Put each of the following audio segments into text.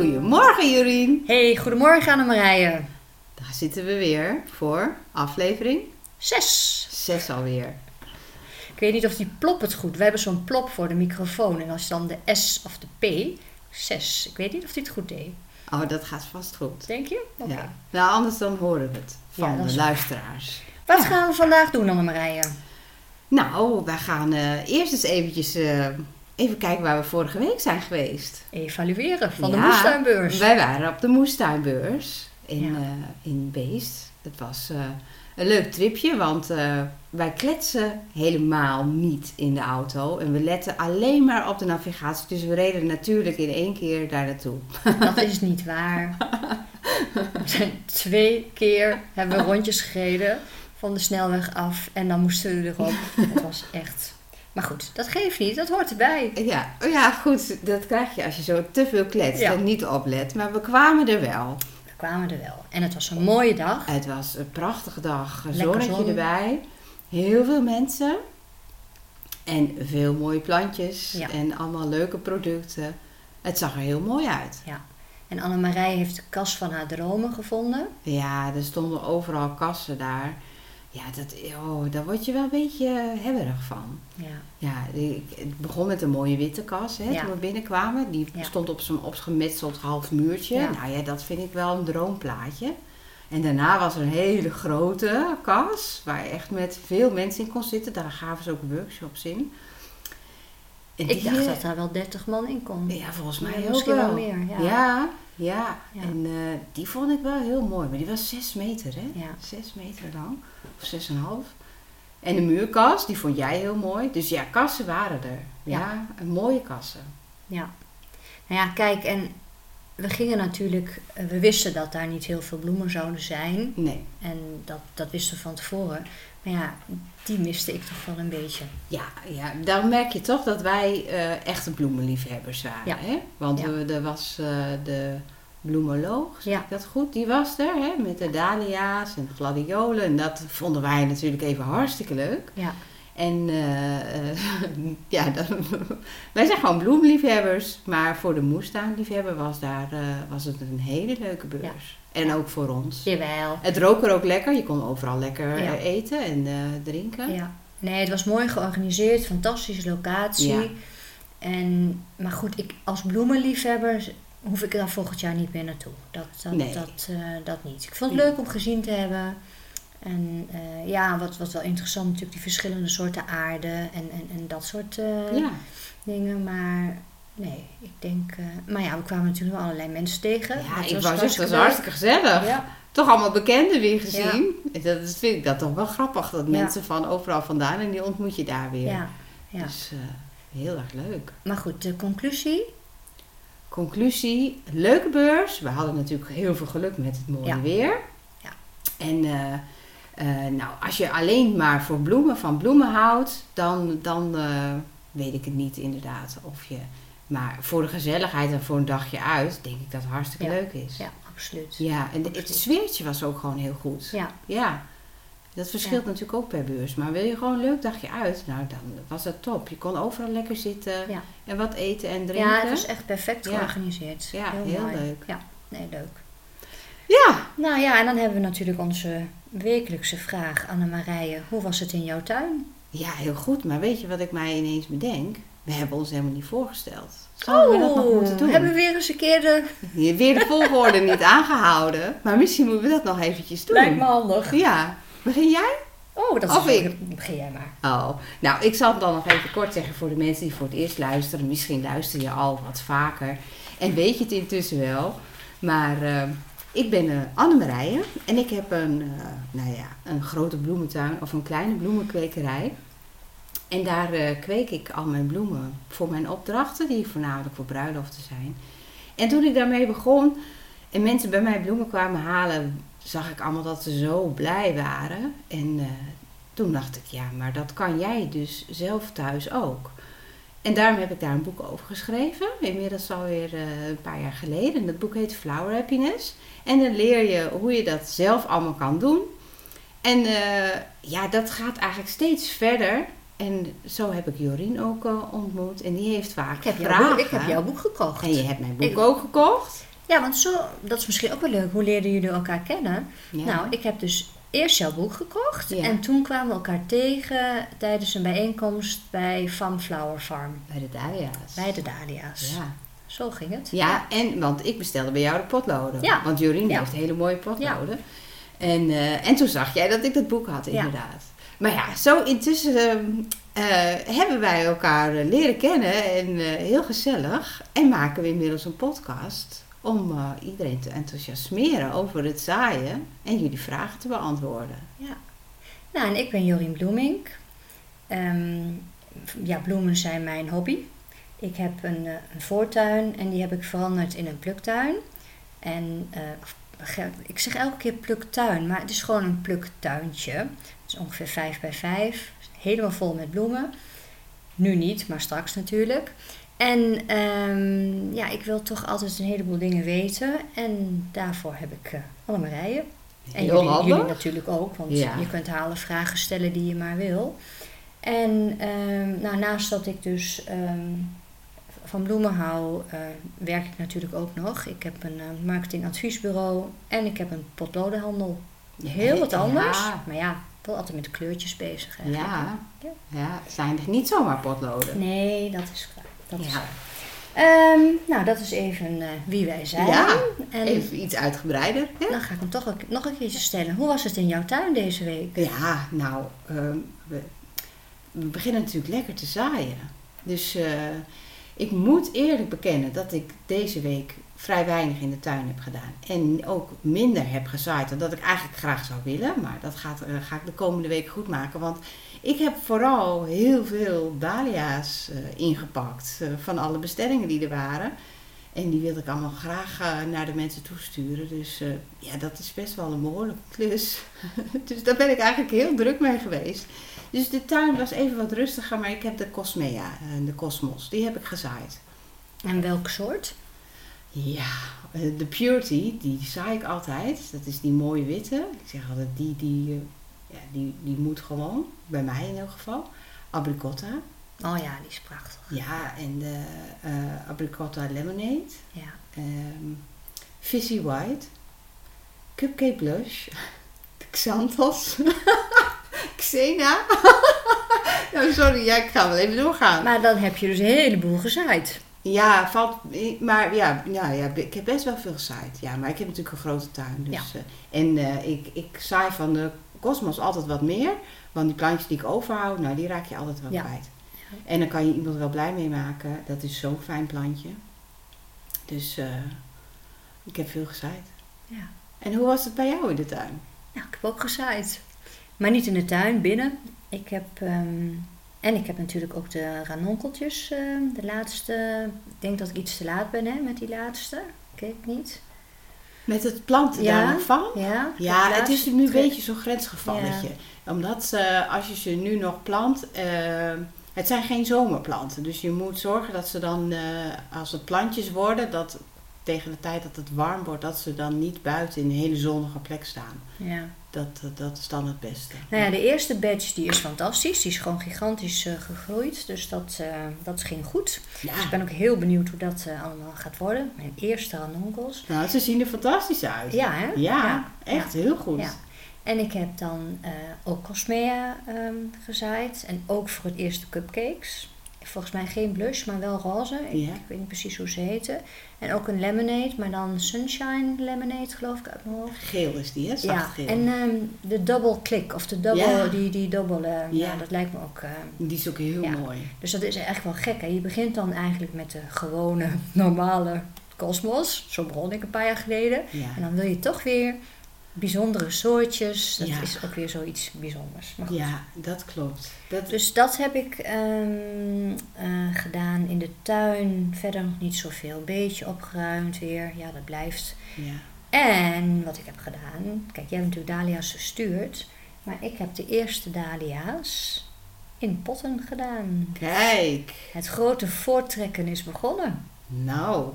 Goedemorgen Jorien. Hey, goedemorgen Annemarije. Daar zitten we weer voor aflevering Zes. 6 alweer. Ik weet niet of die plop het goed. We hebben zo'n plop voor de microfoon. En als dan de S of de P, zes. Ik weet niet of die het goed deed. Oh, dat gaat vast goed. Denk je? Oké. Ja. Nou, anders dan horen we het van Ja, de is- luisteraars. Wat Ja. gaan we vandaag doen Annemarije? Nou, wij gaan eh, eerst eens eventjes eh, even kijken waar we vorige week zijn geweest. Evalueren van de moestuinbeurs. Wij waren op de moestuinbeurs in, Ja. eh, in Beest. Het was eh, een leuk tripje, want eh, wij kletsen helemaal niet in de auto. En we letten alleen maar op de navigatie. Dus we reden natuurlijk in één keer daar naartoe. Dat is niet waar. We zijn twee keer hebben we rondjes gereden van de snelweg af. En dan moesten we erop. Het was echt... Maar goed, dat geeft niet. Dat hoort erbij. Ja, oh ja, goed, dat krijg je als je zo te veel kletst Ja. en niet oplet. Maar we kwamen er wel. We kwamen er wel. En het was een mooie dag. Het was een prachtige dag, zonnetje zon. erbij. Heel veel mensen. En veel mooie plantjes. Ja. En allemaal leuke producten. Het zag er heel mooi uit. En Annemarije heeft de kas van haar dromen gevonden. Ja, er stonden overal kassen daar. Ja, dat, oh, daar word je wel een beetje hebberig van. Ja. Ja, ik- het begon met een mooie witte kas hè, Ja. toen we binnenkwamen. Die Ja. stond op zo'n opgemetseld half muurtje. Ja. Nou ja, dat vind ik wel een droomplaatje. En daarna was er een hele grote kas waar je echt met veel mensen in kon zitten. Daar gaven ze ook workshops in. En Ik dacht eh, dat daar wel 30 man in kon. Ja, volgens mij ook misschien wel wel. meer, ja. ja, ja. Ja. En eh, die vond ik wel heel mooi. Maar die was zes meter, hè? Ja. Zes meter lang. Of zes en een half. En de muurkast, die vond jij heel mooi. Dus ja, kassen waren er. Ja, mooie kassen. Ja. Nou ja, kijk, en we gingen natuurlijk, eh, we wisten dat daar niet heel veel bloemen zouden zijn. Nee. En dat, dat wisten we van tevoren. Maar ja, die miste ik toch wel een beetje. Ja, ja, dan merk je toch dat wij eh, echte bloemenliefhebbers waren. Ja. Hè? Want Ja. we, er was eh, de bloemoloog, zeg Ja. ik dat goed? Die was er, hè? met de dahlia's en gladiolen. En dat vonden wij natuurlijk even hartstikke leuk. Ja, En eh, ja, dan, wij zijn gewoon bloemliefhebbers. Maar voor de moestuinliefhebber was, daar, eh, was het een hele leuke beurs. En ook voor ons. jawel. Het rook er ook lekker. Je kon overal lekker Ja. eh, eten en drinken. Ja. Nee, het was mooi georganiseerd, fantastische locatie. Ja. En, maar goed, ik, als bloemenliefhebber hoef ik daar volgend jaar niet meer naartoe. Dat, dat, Nee. dat, eh, dat niet. Ik vond het leuk om gezien te hebben. En eh, ja, wat, wat wel interessant natuurlijk, die verschillende soorten aarde en, en, en dat soort eh, Ja. dingen. Maar nee, ik denk... maar ja, we kwamen natuurlijk wel allerlei mensen tegen. Ja, Dat ik was zeggen, het was leuk. hartstikke gezellig. Ja, Toch allemaal bekenden weer gezien. Dat dat vind ik dat toch wel grappig. Dat Ja. mensen van overal vandaan en die ontmoet je daar weer. ja, ja. Dus heel erg leuk. Maar goed, de conclusie... Conclusie, leuke beurs. We hadden natuurlijk heel veel geluk met het mooie Ja. weer. Ja. En eh, eh, nou, als je alleen maar voor bloemen, van bloemen houdt, dan, dan eh, weet ik het niet inderdaad. Of je, maar voor de gezelligheid en voor een dagje uit, denk ik dat het hartstikke Ja. leuk is. Ja, absoluut. Ja, en het sfeertje was ook gewoon heel goed. Ja, Ja, dat verschilt Ja. natuurlijk ook per beurs. Maar wil je gewoon een leuk dagje uit, nou dan was dat top. Je kon overal lekker zitten Ja. en wat eten en drinken. ja het was echt perfect georganiseerd. Ja, heel leuk. Ja, nee, leuk. Ja, Nou ja, en dan hebben we natuurlijk onze wekelijkse vraag, Annemarije. Hoe was het in jouw tuin? ja, heel goed. Maar weet je wat ik mij ineens bedenk? We hebben ons helemaal niet voorgesteld. Zouden we dat nog moeten doen? Oh, hebben we weer eens een keer de... Weer de volgorde niet aangehouden. Maar misschien moeten we dat nog eventjes doen. Lijkt me handig. Ja, begin jij? Oh, dat Of is... ik. Begin jij maar. Oh, nou, ik zal het dan nog even kort zeggen voor de mensen die voor het eerst luisteren. Misschien luister je al wat vaker en weet je het intussen wel. Maar eh, ik ben uh, Annemarije en ik heb een, eh, nou ja, een grote bloementuin of een kleine bloemenkwekerij. En daar eh, kweek ik al mijn bloemen voor mijn opdrachten, die voornamelijk voor bruiloften zijn. En toen ik daarmee begon en mensen bij mij bloemen kwamen halen, zag ik allemaal dat ze zo blij waren. En eh, toen dacht ik, ja, maar dat kan jij dus zelf thuis ook. En daarom heb ik daar een boek over geschreven. Inmiddels alweer uh, een paar jaar geleden. En dat boek heet Flower Happiness. En dan leer je hoe je dat zelf allemaal kan doen. En uh, ja, dat gaat eigenlijk steeds verder En zo heb ik Jorien ook eh, ontmoet. En die heeft vaak Ik heb, vragen. boek, ik heb jouw boek gekocht. En je hebt mijn boek Ik- ook gekocht. Ja, want zo, dat is misschien ook wel leuk. Hoe leerden jullie elkaar kennen? Ja. Nou, ik heb dus eerst jouw boek gekocht. Ja. En toen kwamen we elkaar tegen tijdens een bijeenkomst bij Farm Flower Farm. Bij de Dalia's. Bij de Dahlia's. Ja. Zo ging het. Ja, en want ik bestelde bij jou de potloden. Ja. Want Jorien heeft hele mooie potloden. En, eh, en toen zag jij dat ik dat boek had, inderdaad. Maar ja, zo intussen eh, hebben wij elkaar eh, leren kennen en heel gezellig. En maken we inmiddels een podcast om eh, iedereen te enthousiasmeren over het zaaien en jullie vragen te beantwoorden. Ja. Nou, en ik ben Jorien Bloemink. Ehm, ja, bloemen zijn mijn hobby. Ik heb een, eh, een voortuin en die heb ik veranderd in een pluktuin. En eh, ik zeg elke keer pluktuin, maar het is gewoon een pluktuintje. Het is ongeveer 5 bij 5, helemaal vol met bloemen. Nu niet, maar straks natuurlijk. En ehm, ja, ik wil toch altijd een heleboel dingen weten. En daarvoor heb ik uh, Annemarijen. En Heel jullie, natuurlijk ook, want Ja. je kunt haar alle vragen stellen die je maar wil. En ehm, nou, naast dat ik dus ehm, van bloemen hou, eh, werk ik natuurlijk ook nog. Ik heb een eh, marketingadviesbureau en ik heb een potlodenhandel. Heel wat anders, Ja, maar ja, wel altijd met de kleurtjes bezig. eigenlijk. ja. Ja. zijn niet zomaar potloden. Nee, dat is waar. Dat Ja. Ehm, nou, dat is even eh, wie wij zijn. Ja, en Even iets uitgebreider. hè? dan ga ik hem toch ook nog een keertje stellen. Hoe was het in jouw tuin deze week? Ja, nou, ehm, we, we beginnen natuurlijk lekker te zaaien. Dus eh, ik moet eerlijk bekennen dat ik deze week vrij weinig in de tuin heb gedaan. En ook minder heb gezaaid dan dat ik eigenlijk graag zou willen. Maar dat gaat, eh, ga ik de komende week goed maken. Want ik heb vooral heel veel dahlia's eh, ingepakt eh, van alle bestellingen die er waren. En die wilde ik allemaal graag eh, naar de mensen toesturen. Dus ja, dat is best wel een behoorlijke klus. dus daar ben ik eigenlijk heel druk mee geweest. Dus de tuin was even wat rustiger, maar ik heb de Cosmea, de Cosmos, die heb ik gezaaid. En welk soort? Ja, de Purity, die zaai ik altijd. Dat is die mooie witte. Ik zeg altijd, die, die, ja, die, die moet gewoon, bij mij in elk geval. Abricotta. Oh ja, die is prachtig. Ja, en de eh Abricotta Lemonade. Ja. Ehm Fizzy White. Cupcake Blush. De Xanthos. Xena. oh, sorry, ja, ik ga wel even doorgaan. Maar dan heb je dus een heleboel gezaaid. Ja, valt, maar ja, ja, ja, ik heb best wel veel gezaaid. Ja, maar ik heb natuurlijk een grote tuin. Dus, Ja. eh, en eh, ik, ik zaai van de Cosmos altijd wat meer. Want die plantjes die ik overhoud, nou, die raak je altijd wel Ja. kwijt. En dan kan je iemand wel blij mee maken. Dat is zo'n fijn plantje. Dus eh, ik heb veel gezaaid. Ja. En hoe was het bij jou in de tuin? Nou, ik heb ook gezaaid. Maar niet in de tuin, binnen. Ik heb, ehm, en ik heb natuurlijk ook de ranonkeltjes, ehm, de laatste. Ik denk dat ik iets te laat ben hè, met die laatste. Ik weet het niet. Met het planten Ja. daar nog van? Ja, Ja, het is nu een beetje zo'n grensgevalletje. Omdat eh, als je ze nu nog plant, eh, het zijn geen zomerplanten. Dus je moet zorgen dat ze dan, eh, als het plantjes worden, dat tegen de tijd dat het warm wordt, dat ze dan niet buiten in een hele zonnige plek staan. Ja. Dat, dat is dan het beste. Nou ja, de eerste batch die is fantastisch. Die is gewoon gigantisch eh, gegroeid. Dus dat, eh, dat ging goed. Ja. Dus ik ben ook heel benieuwd hoe dat eh, allemaal gaat worden. Mijn eerste ranonkels. Nou, ze zien er fantastisch uit. Ja, hè? Ja, echt heel goed. En ik heb dan ook Cosmea ehm, gezaaid. En ook voor het eerste cupcakes. Volgens mij geen blush, maar wel roze. Ik, Ja. ik weet niet precies hoe ze heten. En ook een lemonade, maar dan sunshine lemonade geloof ik uit mijn hoofd. Geel is die, hè? Ja, Zachtgeel. en ehm, de double click of de double, Ja. die, die double, eh, ja. Dat lijkt me ook. eh, Die is ook heel mooi. dus dat is echt wel gek. Hè? Je begint dan eigenlijk met de gewone, normale kosmos. Zo begon ik een paar jaar geleden. En dan wil je toch weer bijzondere soortjes. Dat Ja. is ook weer zoiets bijzonders. Maar goed. ja, dat klopt. Dat, Dus dat heb ik ehm, eh, gedaan in de tuin. Verder nog niet zoveel. Beetje opgeruimd weer. Ja, dat blijft. ja. En wat ik heb gedaan. Kijk, jij hebt natuurlijk dahlia's gestuurd. Maar ik heb de eerste dahlia's in potten gedaan. Kijk, Het grote voortrekken is begonnen. nou,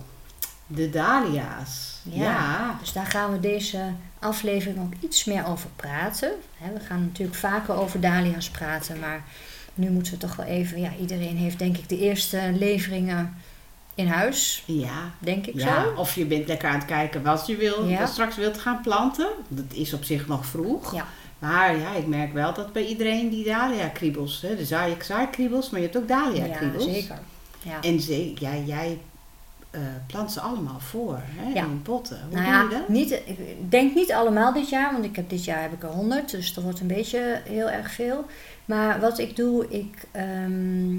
de dahlia's. Ja. ja. Dus daar gaan we deze aflevering ook iets meer over praten. We gaan natuurlijk vaker over dahlia's praten, maar Nu moeten we toch wel even, ja, iedereen heeft denk ik de eerste leveringen in huis, Ja. denk ik ja. zo. Of je bent lekker aan het kijken wat je wil, Ja. straks wilt gaan planten. Dat is op zich nog vroeg. Ja. Maar ja, ik merk wel dat bij iedereen die dahlia-kriebels, hè, de zaai- zaaikriebels, maar je hebt ook Ja, dahlia-kriebels. zeker. Ja. En ze, ja, jij eh, plant ze allemaal voor hè, Ja. in potten. Hoe Nou doe je dat? niet, ik denk niet allemaal dit jaar, want ik heb dit jaar heb ik er 100, dus dat wordt een beetje heel erg veel. Maar wat ik doe, ik ehm,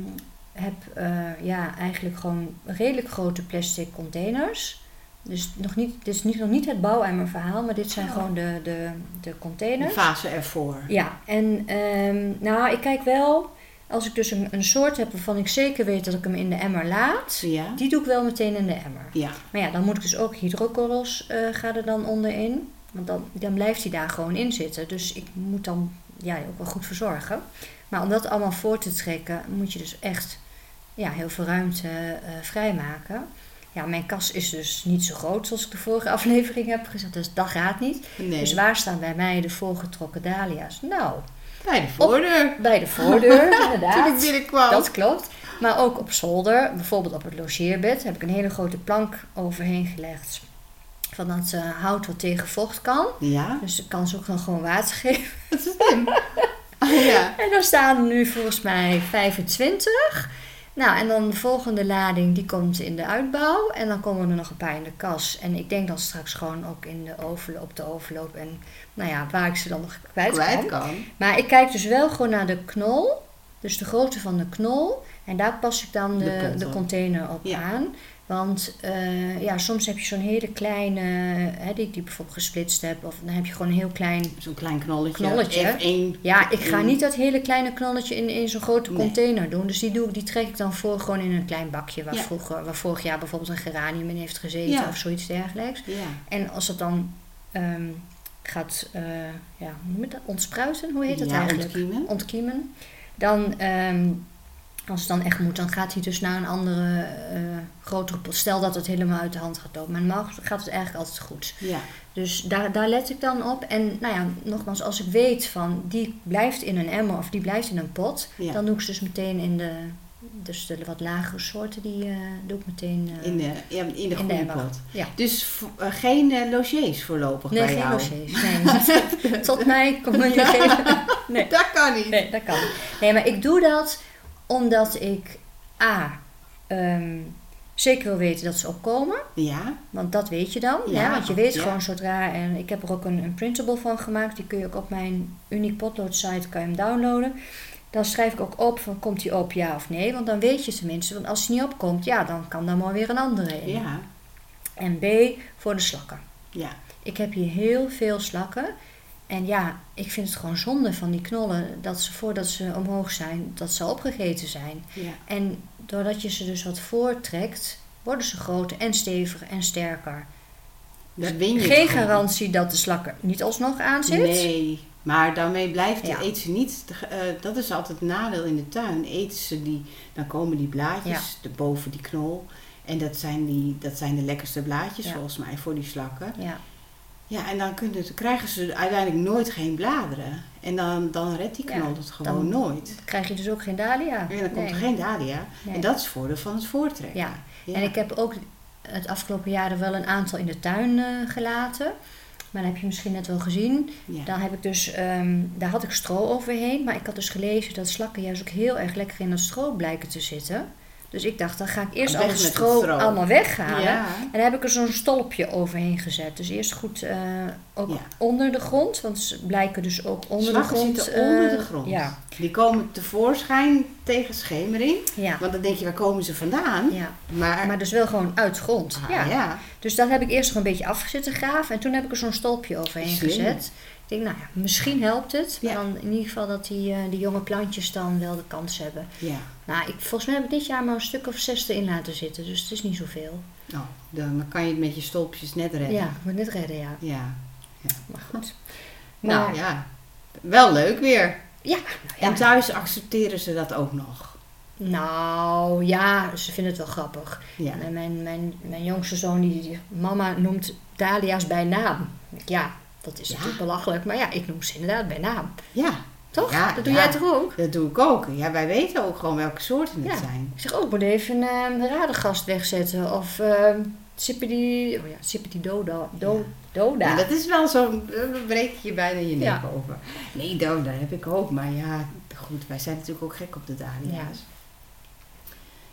heb eh, ja, eigenlijk gewoon redelijk grote plastic containers. Dus nog niet, dit is niet, nog niet het bouweimerverhaal, maar dit zijn Oh. gewoon de, de, de containers. fase ervoor. Ja, en ehm, nou, ik kijk wel, als ik dus een, een soort heb waarvan ik zeker weet dat ik hem in de emmer laat, Ja. die doe ik wel meteen in de emmer. Ja. Maar ja, dan moet ik dus ook hydrokorrels eh gaat er dan onderin. Want dan, dan blijft hij daar gewoon in zitten. Dus ik moet dan ja, ook wel goed verzorgen. Maar om dat allemaal voor te trekken, moet je dus echt ja, heel veel ruimte eh, vrijmaken. Ja, mijn kas is dus niet zo groot zoals ik de vorige aflevering heb gezegd. Dus dat gaat niet. Nee. Dus waar staan bij mij de voorgetrokken dahlia's? Nou, Bij de voordeur. bij de voordeur, Toen ik inderdaad. binnenkwam. Dat klopt. Maar ook op zolder, bijvoorbeeld op het logeerbed, heb ik een hele grote plank overheen gelegd. Van dat eh, hout wat tegen vocht kan. Ja. Dus ik kan ze ook dan gewoon water geven. Dat is slim. Oh, ja. En dan staan er nu volgens mij 25. Nou, en dan de volgende lading, die komt in de uitbouw. En dan komen er nog een paar in de kas. En ik denk dan straks gewoon ook in de overloop, op de overloop. En nou ja, waar ik ze dan nog kwijt, Kwijt kan. kan. Maar ik kijk dus wel gewoon naar de knol. Dus de grootte van de knol. En daar pas ik dan De de, container op Ja. aan. Want eh, ja, soms heb je zo'n hele kleine, hè, die ik die bijvoorbeeld gesplitst heb. Of dan heb je gewoon een heel klein... Zo'n klein één. Ja, ik ga niet dat hele kleine knolletje in, in zo'n grote Nee. container doen. Dus die, doe, ik- die trek ik dan voor gewoon in een klein bakje. Waar, Ja. vroeger, waar vorig jaar bijvoorbeeld een geranium in heeft gezeten. Ja. Of zoiets dergelijks. Ja. En als het dan ehm, gaat eh, ja, hoe noem je dat? ontspruiten, hoe heet dat ja, eigenlijk? ontkiemen. ontkiemen. Dan, ehm, als het dan echt moet, dan gaat hij dus naar een andere, eh, grotere pot. Stel dat het helemaal uit de hand gaat lopen. Maar normaal gaat het eigenlijk altijd goed. Ja. Dus daar, daar let ik dan op. En nou ja, nogmaals, als ik weet van die blijft in een emmer of die blijft in een pot, Ja. dan doe ik ze dus meteen in de, dus de wat lagere soorten, die eh, doe ik meteen eh, In de, ja, in de in de pot. Ja. Dus geen logiers voorlopig Nee, bij geen jou. logiers. Nee. Tot mij kom je geen... Nee. Dat kan niet. Nee, dat kan niet. Nee, maar ik doe dat omdat ik A. ehm, zeker wil weten dat ze opkomen. Ja. Want dat weet je dan. Ja, hè? Want je weet ja. gewoon zodra. En ik heb er ook een, een printable van gemaakt. Die kun je ook op mijn Unique Potlood site kan je hem downloaden. Dan schrijf ik ook op van komt die op ja of nee. Want dan weet je tenminste. Want als die niet opkomt, ja, dan kan daar maar weer een andere in. Ja. En B voor de slakken. Ja. Ik heb hier heel veel slakken. En ja, ik vind het gewoon zonde van die knollen dat ze voordat ze omhoog zijn, dat ze opgegeten zijn. Ja. En doordat je ze dus wat voortrekt, worden ze groter en steviger en sterker. Dus win je Geen gewoon. garantie dat de slakker niet alsnog aan zit. Nee, maar daarmee blijft Ja. eet ze niet. eh, dat is altijd het nadeel in de tuin. Eten ze die, dan komen die blaadjes Ja. boven die knol. En dat zijn, die, dat zijn de lekkerste blaadjes volgens mij voor die slakken. Ja, Ja, en dan kunnen, krijgen ze uiteindelijk nooit geen bladeren. En dan, dan redt die Ja, knol het gewoon nooit. dan krijg je dus ook geen dahlia. En dan komt er geen dahlia. Nee. En dat is het voordeel van het voortrekken. Ja. Ja. En ik heb ook het afgelopen jaar er wel een aantal in de tuin eh, gelaten. Maar dat heb je misschien net wel gezien. Ja. Dan heb ik dus, ehm, daar had ik stro overheen. Maar ik had dus gelezen dat slakken juist ook heel erg lekker in dat stro blijken te zitten. Dus ik dacht, dan ga ik eerst al het stro, allemaal weghalen. Ja. En dan heb ik er zo'n stolpje overheen gezet. Dus eerst goed eh, ook Ja. onder de grond. Want ze blijken dus ook onder de grond. zitten onder eh, de grond. Ja, Die komen tevoorschijn tegen schemering. Want dan denk je, waar komen ze vandaan? Maar, Maar dus wel gewoon uit grond. Ah, ja. ja. Dus dat heb ik eerst nog een beetje afgezitten graven. En toen heb ik er zo'n stolpje overheen Slim. gezet. Ik denk, nou ja, misschien helpt het. Maar Ja. dan in ieder geval dat die, die jonge plantjes dan wel de kans hebben. ja. Nou, ik, volgens mij heb ik dit jaar maar een stuk of zes erin laten zitten. Dus het is niet zoveel. Nou, dan kan je het met je stolpjes net redden. Ja, moet net redden, ja. Ja. Maar goed. Maar, Nou ja, wel leuk weer. ja, En ja. thuis accepteren ze dat ook nog. Nou, ja, ze vinden het wel grappig. Ja. En mijn, mijn, mijn jongste zoon, die, die mama noemt dahlia's bij naam. Ja, dat is Ja. natuurlijk belachelijk. Maar ja, ik noem ze inderdaad bij naam. Ja. Toch? Ja, dat doe ja. jij toch ook? Dat doe ik ook. Ja, wij weten ook gewoon welke soorten het Ja. zijn. Ik zeg ook, moet even een uh, radegast wegzetten. Of uh, sippity, oh ja, sippity doda. Do, Ja. doda. Ja, dat is wel zo'n, dan breek je bijna je nek Ja. over. Nee, dat heb ik ook. Maar ja, goed, wij zijn natuurlijk ook gek op de dahlia's.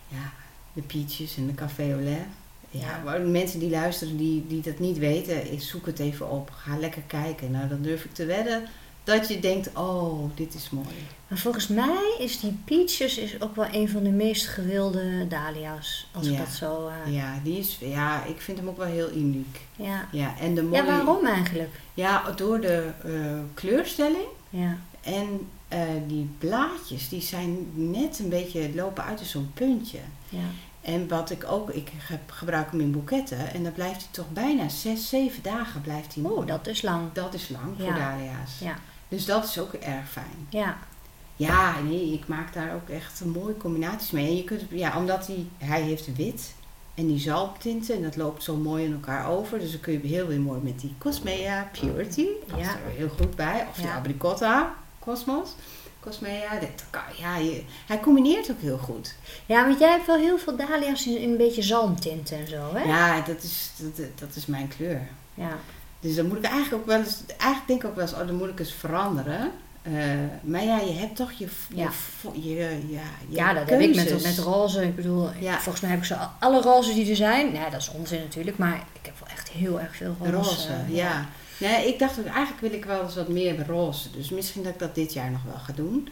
Ja, de peaches en de café au lait. Ja, maar mensen die luisteren die, die dat niet weten, zoek het even op. Ga lekker kijken. Nou, dan durf ik te wedden dat je denkt, oh, dit is mooi. Maar volgens mij is die peaches is ook wel een van de meest gewilde dahlia's. Als ik dat zo... eh, Ja, die is, ja, ik vind hem ook wel heel uniek. ja. Ja, en de mooie, ja, waarom eigenlijk? Ja, door de eh, kleurstelling Ja. en eh, die blaadjes, die zijn net een beetje lopen uit als zo'n puntje. ja. En wat ik ook, ik heb, gebruik hem in boeketten en dan blijft hij toch bijna zes, zeven dagen blijft hij Oeh, mooi. dat is lang. Dat is lang Ja. voor dahlia's. Ja. Dus dat is ook erg fijn. Ja. Ja, nee, ik maak daar ook echt mooie combinaties mee. En je kunt, ja, omdat hij, hij heeft wit en die zalmtinten en dat loopt zo mooi in elkaar over. Dus dan kun je heel weer mooi met die Cosmea Purity, past Ja. er heel goed bij. Of die. Abricotta Cosmos, Cosmea, dat kan, ja, je, hij combineert ook heel goed. Ja, want jij hebt wel heel veel dahlia's in, in een beetje zalmtinten en zo, hè? Ja, dat is, dat, dat is mijn kleur. Ja. Dus dan moet ik eigenlijk ook wel eens, eigenlijk denk ik ook wel eens, oh, dan moet ik eens veranderen. Eh, maar ja, je hebt toch je, je, Ja. je, ja, je Ja, dat heb ik met, met roze. Ik bedoel, Ja. volgens mij heb ik zo al- alle rozen die er zijn. Nee, dat is onzin natuurlijk. Maar ik heb wel echt heel erg veel roze. Roze, ja. Nee, ik dacht ook, eigenlijk wil ik wel eens wat meer roze. Dus misschien dat ik dat dit jaar nog wel ga doen.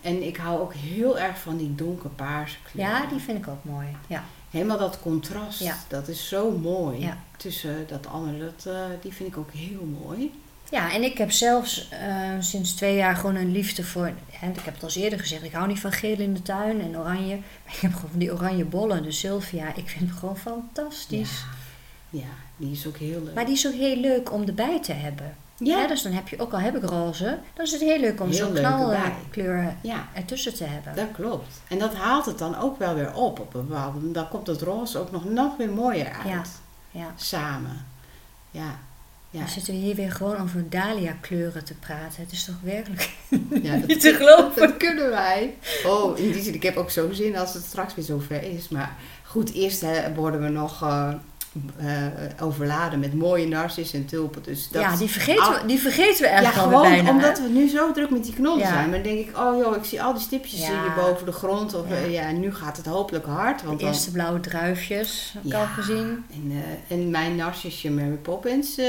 En ik hou ook heel erg van die donkerpaarse kleur. Ja, die vind ik ook mooi. Ja. Helemaal dat contrast, Ja. dat is zo mooi. Ja. Tussen dat andere, dat, eh, die vind ik ook heel mooi. ja, en ik heb zelfs eh, sinds twee jaar gewoon een liefde voor... En ik heb het al eerder gezegd. Ik hou niet van geel in de tuin en oranje. Maar ik heb gewoon van die oranje bollen. De Sylvia. Ik vind hem gewoon fantastisch. Ja, ja, die is ook heel leuk. Maar die is ook heel leuk om erbij te hebben. ja, Ja, dus dan heb je, ook al heb ik roze, dan is het heel leuk om zo'n knalkleur ja, ertussen te hebben. dat klopt. En dat haalt het dan ook wel weer op. op een bepaalde moment. Dan komt het roze ook nog, nog weer mooier uit. Ja. Ja. Samen. Ja. Ja. Dan zitten we hier weer gewoon over dahlia kleuren te praten. Het is toch werkelijk ja, dat niet te geloven. Dat kunnen wij. Oh, in die zin, ik heb ook zo zin als het straks weer zover is. Maar goed, eerst hè, worden we nog eh, eh, overladen met mooie narcissen en tulpen. Dus dat, ja, die vergeten, we, die vergeten we ja, eigenlijk gewoon bijna. omdat hè? we nu zo druk met die knollen Ja. zijn. Maar dan denk ik, oh joh, ik zie al die stipjes Ja. hier boven de grond. Of, Ja. ja, nu gaat het hopelijk hard. Want De dan- eerste blauwe druifjes, heb ik Ja. al gezien. En, eh, en mijn narcisje Mary Poppins, eh,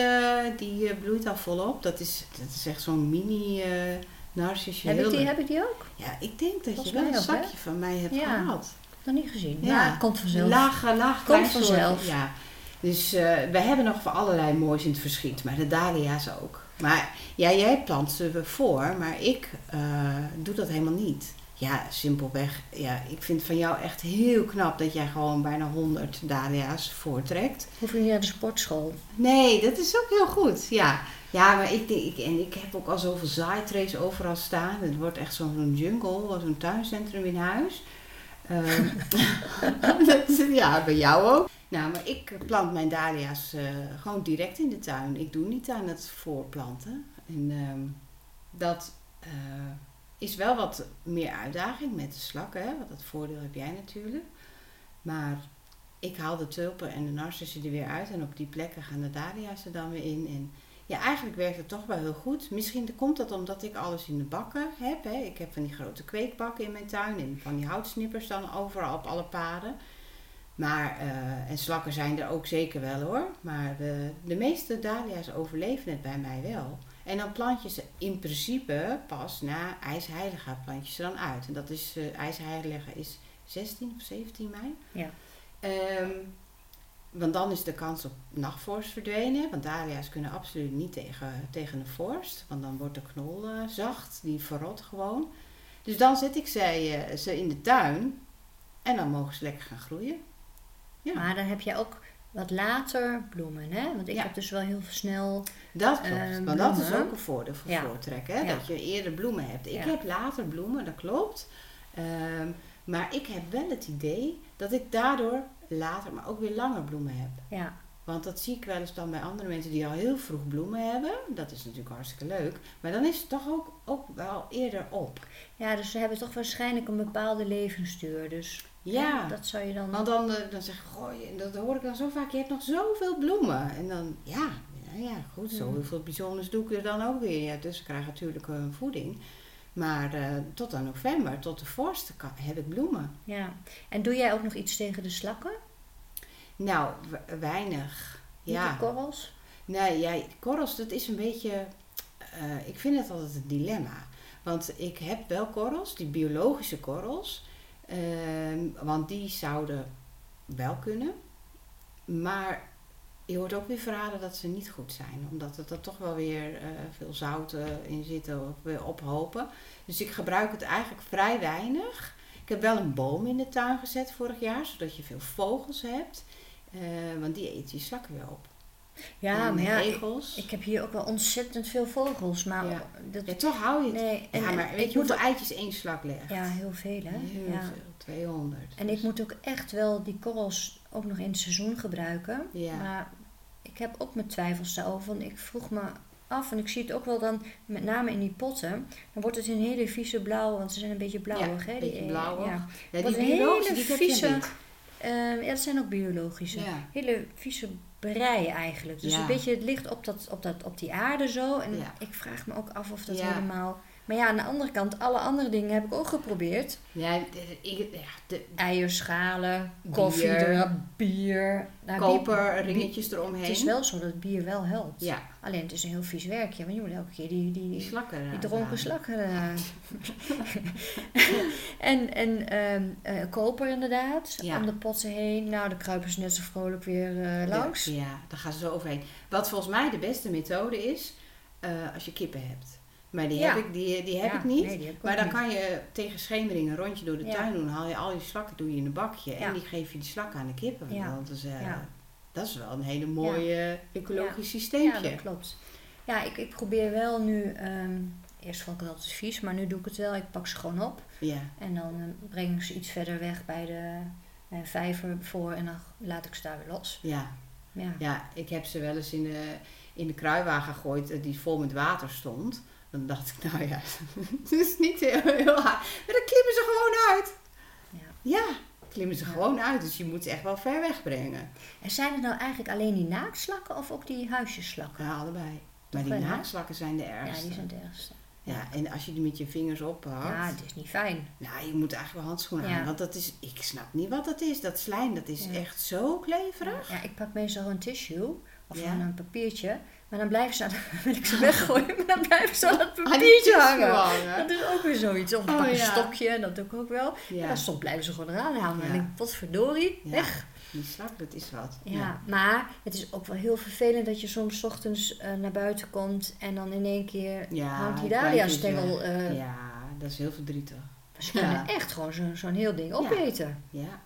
die bloeit al volop. Dat is, dat is echt zo'n mini narcisje. Heb ik, die, heb ik die ook? Ja, ik denk dat Volgens je wel een ook, hè? zakje van mij hebt Ja. gehad. Nog niet gezien. Ja. Ja, komt vanzelf. Laag, laag Komt vanzelf. Ja. Dus eh, we hebben nog voor allerlei moois in het verschiet. Maar de dahlia's ook. Maar ja, jij plant ze voor. Maar ik eh, doe dat helemaal niet. Ja, simpelweg. Ja, ik vind van jou echt heel knap dat jij gewoon bijna 100 dahlia's voortrekt. Niet naar de sportschool. Nee, dat is ook heel goed. Ja, ja maar ik, denk- ik, en ik heb ook al zoveel zaaitrays overal staan. Het wordt echt zo'n jungle, zo'n tuincentrum in huis. Ehm, ja, bij jou ook. Nou, maar ik plant mijn dahlia's eh, gewoon direct in de tuin. Ik doe niet aan het voorplanten. En ehm, dat eh, is wel wat meer uitdaging met de slakken. Want dat voordeel heb jij natuurlijk. Maar ik haal de tulpen en de narcissen er weer uit. En op die plekken gaan de dahlia's er dan weer in. En ja, eigenlijk werkt het toch wel heel goed. Misschien komt dat omdat ik alles in de bakken heb. Hè. Ik heb van die grote kweekbakken in mijn tuin. En van die houtsnippers dan overal op alle paden. Maar, eh, en slakken zijn er ook zeker wel hoor. Maar de, de meeste dahlia's overleven het bij mij wel. En dan plant je ze in principe pas na ijsheilige plant je ze dan uit. En dat is, eh ijsheilige is 16 of 17 mei. Ja. Ehm, want dan is de kans op nachtvorst verdwenen. Want dahlia's kunnen absoluut niet tegen, tegen de vorst. Want dan wordt de knol eh, zacht. Die verrot gewoon. Dus dan zet ik ze, eh, ze in de tuin. En dan mogen ze lekker gaan groeien. Ja. Maar dan heb je ook wat later bloemen, hè? Want ik Ja. heb dus wel heel snel... Dat klopt. Eh, want dat is ook een voordeel van Ja. Hè? Dat je eerder bloemen hebt. Ik heb later bloemen, dat klopt. Ehm, maar ik heb wel het idee dat ik daardoor later, maar ook weer langer bloemen heb. Ja, Want dat zie ik wel eens dan bij andere mensen die al heel vroeg bloemen hebben. Dat is natuurlijk hartstikke leuk. Maar dan is het toch ook, ook wel eerder op. Ja, dus ze hebben toch waarschijnlijk een bepaalde levensduur. Dus Ja. dat zou je dan... Want dan, eh, dan zeg ik, goh, je- dat hoor ik dan zo vaak, je hebt nog zoveel bloemen. En dan, ja, ja, ja goed, zo Mm. heel veel bijzonders doe ik er dan ook weer. Ja, dus ik krijg natuurlijk een voeding. Maar eh, tot aan november, tot de vorst, kan- heb ik bloemen. Ja. En doe jij ook nog iets tegen de slakken? Nou, we- weinig. Niet Ja. de korrels? Nee, ja, korrels, dat is een beetje. eh, ik vind het altijd een dilemma. Want ik heb wel korrels, die biologische korrels. ehm, want die zouden wel kunnen. Maar je hoort ook weer verhalen dat ze niet goed zijn. Omdat er dan toch wel weer eh, veel zouten in zitten of weer ophopen. Dus ik gebruik het eigenlijk vrij weinig. Ik heb wel een boom in de tuin gezet vorig jaar, zodat je veel vogels hebt. Eh, want die eten je slakken weer op. Ja, En maar ja, ik, ik heb hier ook wel ontzettend veel vogels. Maar Ja. dat, ja, toch hou je het. nee, en, ja, maar en weet ik je moet hoeveel eitjes één slak legt? Ja, heel veel hè. Heel ja. veel, 200. En ik moet ook echt wel die korrels ook nog in het seizoen gebruiken. Ja. Maar ik heb ook mijn twijfels daarover. Want ik vroeg me af, en ik zie het ook wel dan, met name in die potten, dan wordt het een hele vieze blauw, want ze zijn een beetje blauwig. Ja, hè? die, blauwig. Ja. Die biologische, hele vieze-. Ehm, ja, dat zijn ook biologische. Ja. Hele vieze brei eigenlijk. Dus Ja. een beetje het ligt op, dat, op, dat, op die aarde zo. En ik vraag me ook af of dat helemaal... Maar ja, aan de andere kant, alle andere dingen heb ik ook geprobeerd. Ja, ik- ja, de Eierschalen, koffie, Bier. er, bier. Nou, koper, bier- ringetjes eromheen. Het is wel zo dat bier wel helpt. Ja, Alleen het is een heel vies werkje. Want je moet elke keer die, die, die die, slakken die eruit dronken slakken en en ehm, eh, koper inderdaad. Ja. Om de potten heen. Nou, de kruipen ze net zo vrolijk weer eh, langs. Ja, ja, daar gaan ze zo overheen. Wat volgens mij de beste methode is, eh, als je kippen hebt. Maar die Ja. heb ik, die, die heb Ja, ik niet. nee, die heb ik maar dan niet. kan je tegen schemering een rondje door de Ja. tuin doen. Haal je al je slakken doe je in een bakje. Ja. En die geef je die slakken aan de kippen. Ja. Want dat is, Ja. dat is wel een hele mooie ecologisch Ja, systeempje. dat klopt. Ja, ik, ik probeer wel nu... ehm, eerst vond ik het altijd vies, maar nu doe ik het wel. Ik pak ze gewoon op. Ja. En dan eh, breng ik ze iets verder weg bij de bij een vijver voor. En dan laat ik ze daar weer los. Ja. Ja. Ja, ik heb ze wel eens in de, in de kruiwagen gegooid eh, die vol met water stond. Dan dacht ik, nou ja, het is niet heel, heel hard. Maar dan klimmen ze gewoon uit. Ja. Ja, klimmen ze Ja. gewoon uit. Dus je moet ze echt wel ver wegbrengen. En zijn het nou eigenlijk alleen die naaktslakken of ook die huisjeslakken? Ja, allebei. Maar Toch die wel, hè? naakslakken zijn de Ja, ergste. die zijn het ergste. Ja, en als je die met je vingers oppakt. Ja, het is niet fijn. Nou, je moet eigenlijk wel handschoenen Ja. aan. Want dat is, ik snap niet wat dat is. Dat slijm, dat is Ja. echt zo kleverig. Ja, ik pak meestal een tissue of Ja. gewoon een papiertje. Maar dan blijven ze, aan, wil ik ze weggooien, maar dan blijven ze aan het papiertje hangen. hangen. Dat is ook weer zoiets. Of ik Oh, pak een ja. stokje, dat doe ik ook wel. Ja. En dan soms blijven ze gewoon eraan hangen. En ik denk, potverdorie, weg. Die slak, dat is wat. Ja, maar het is ook wel heel vervelend dat je soms 's ochtends eh, naar buiten komt en dan in één keer hangt die dahlia-stengel. plantje is, eh Ja, dat is heel verdrietig. Ze kunnen echt gewoon zo- zo'n heel ding opeten. Ja.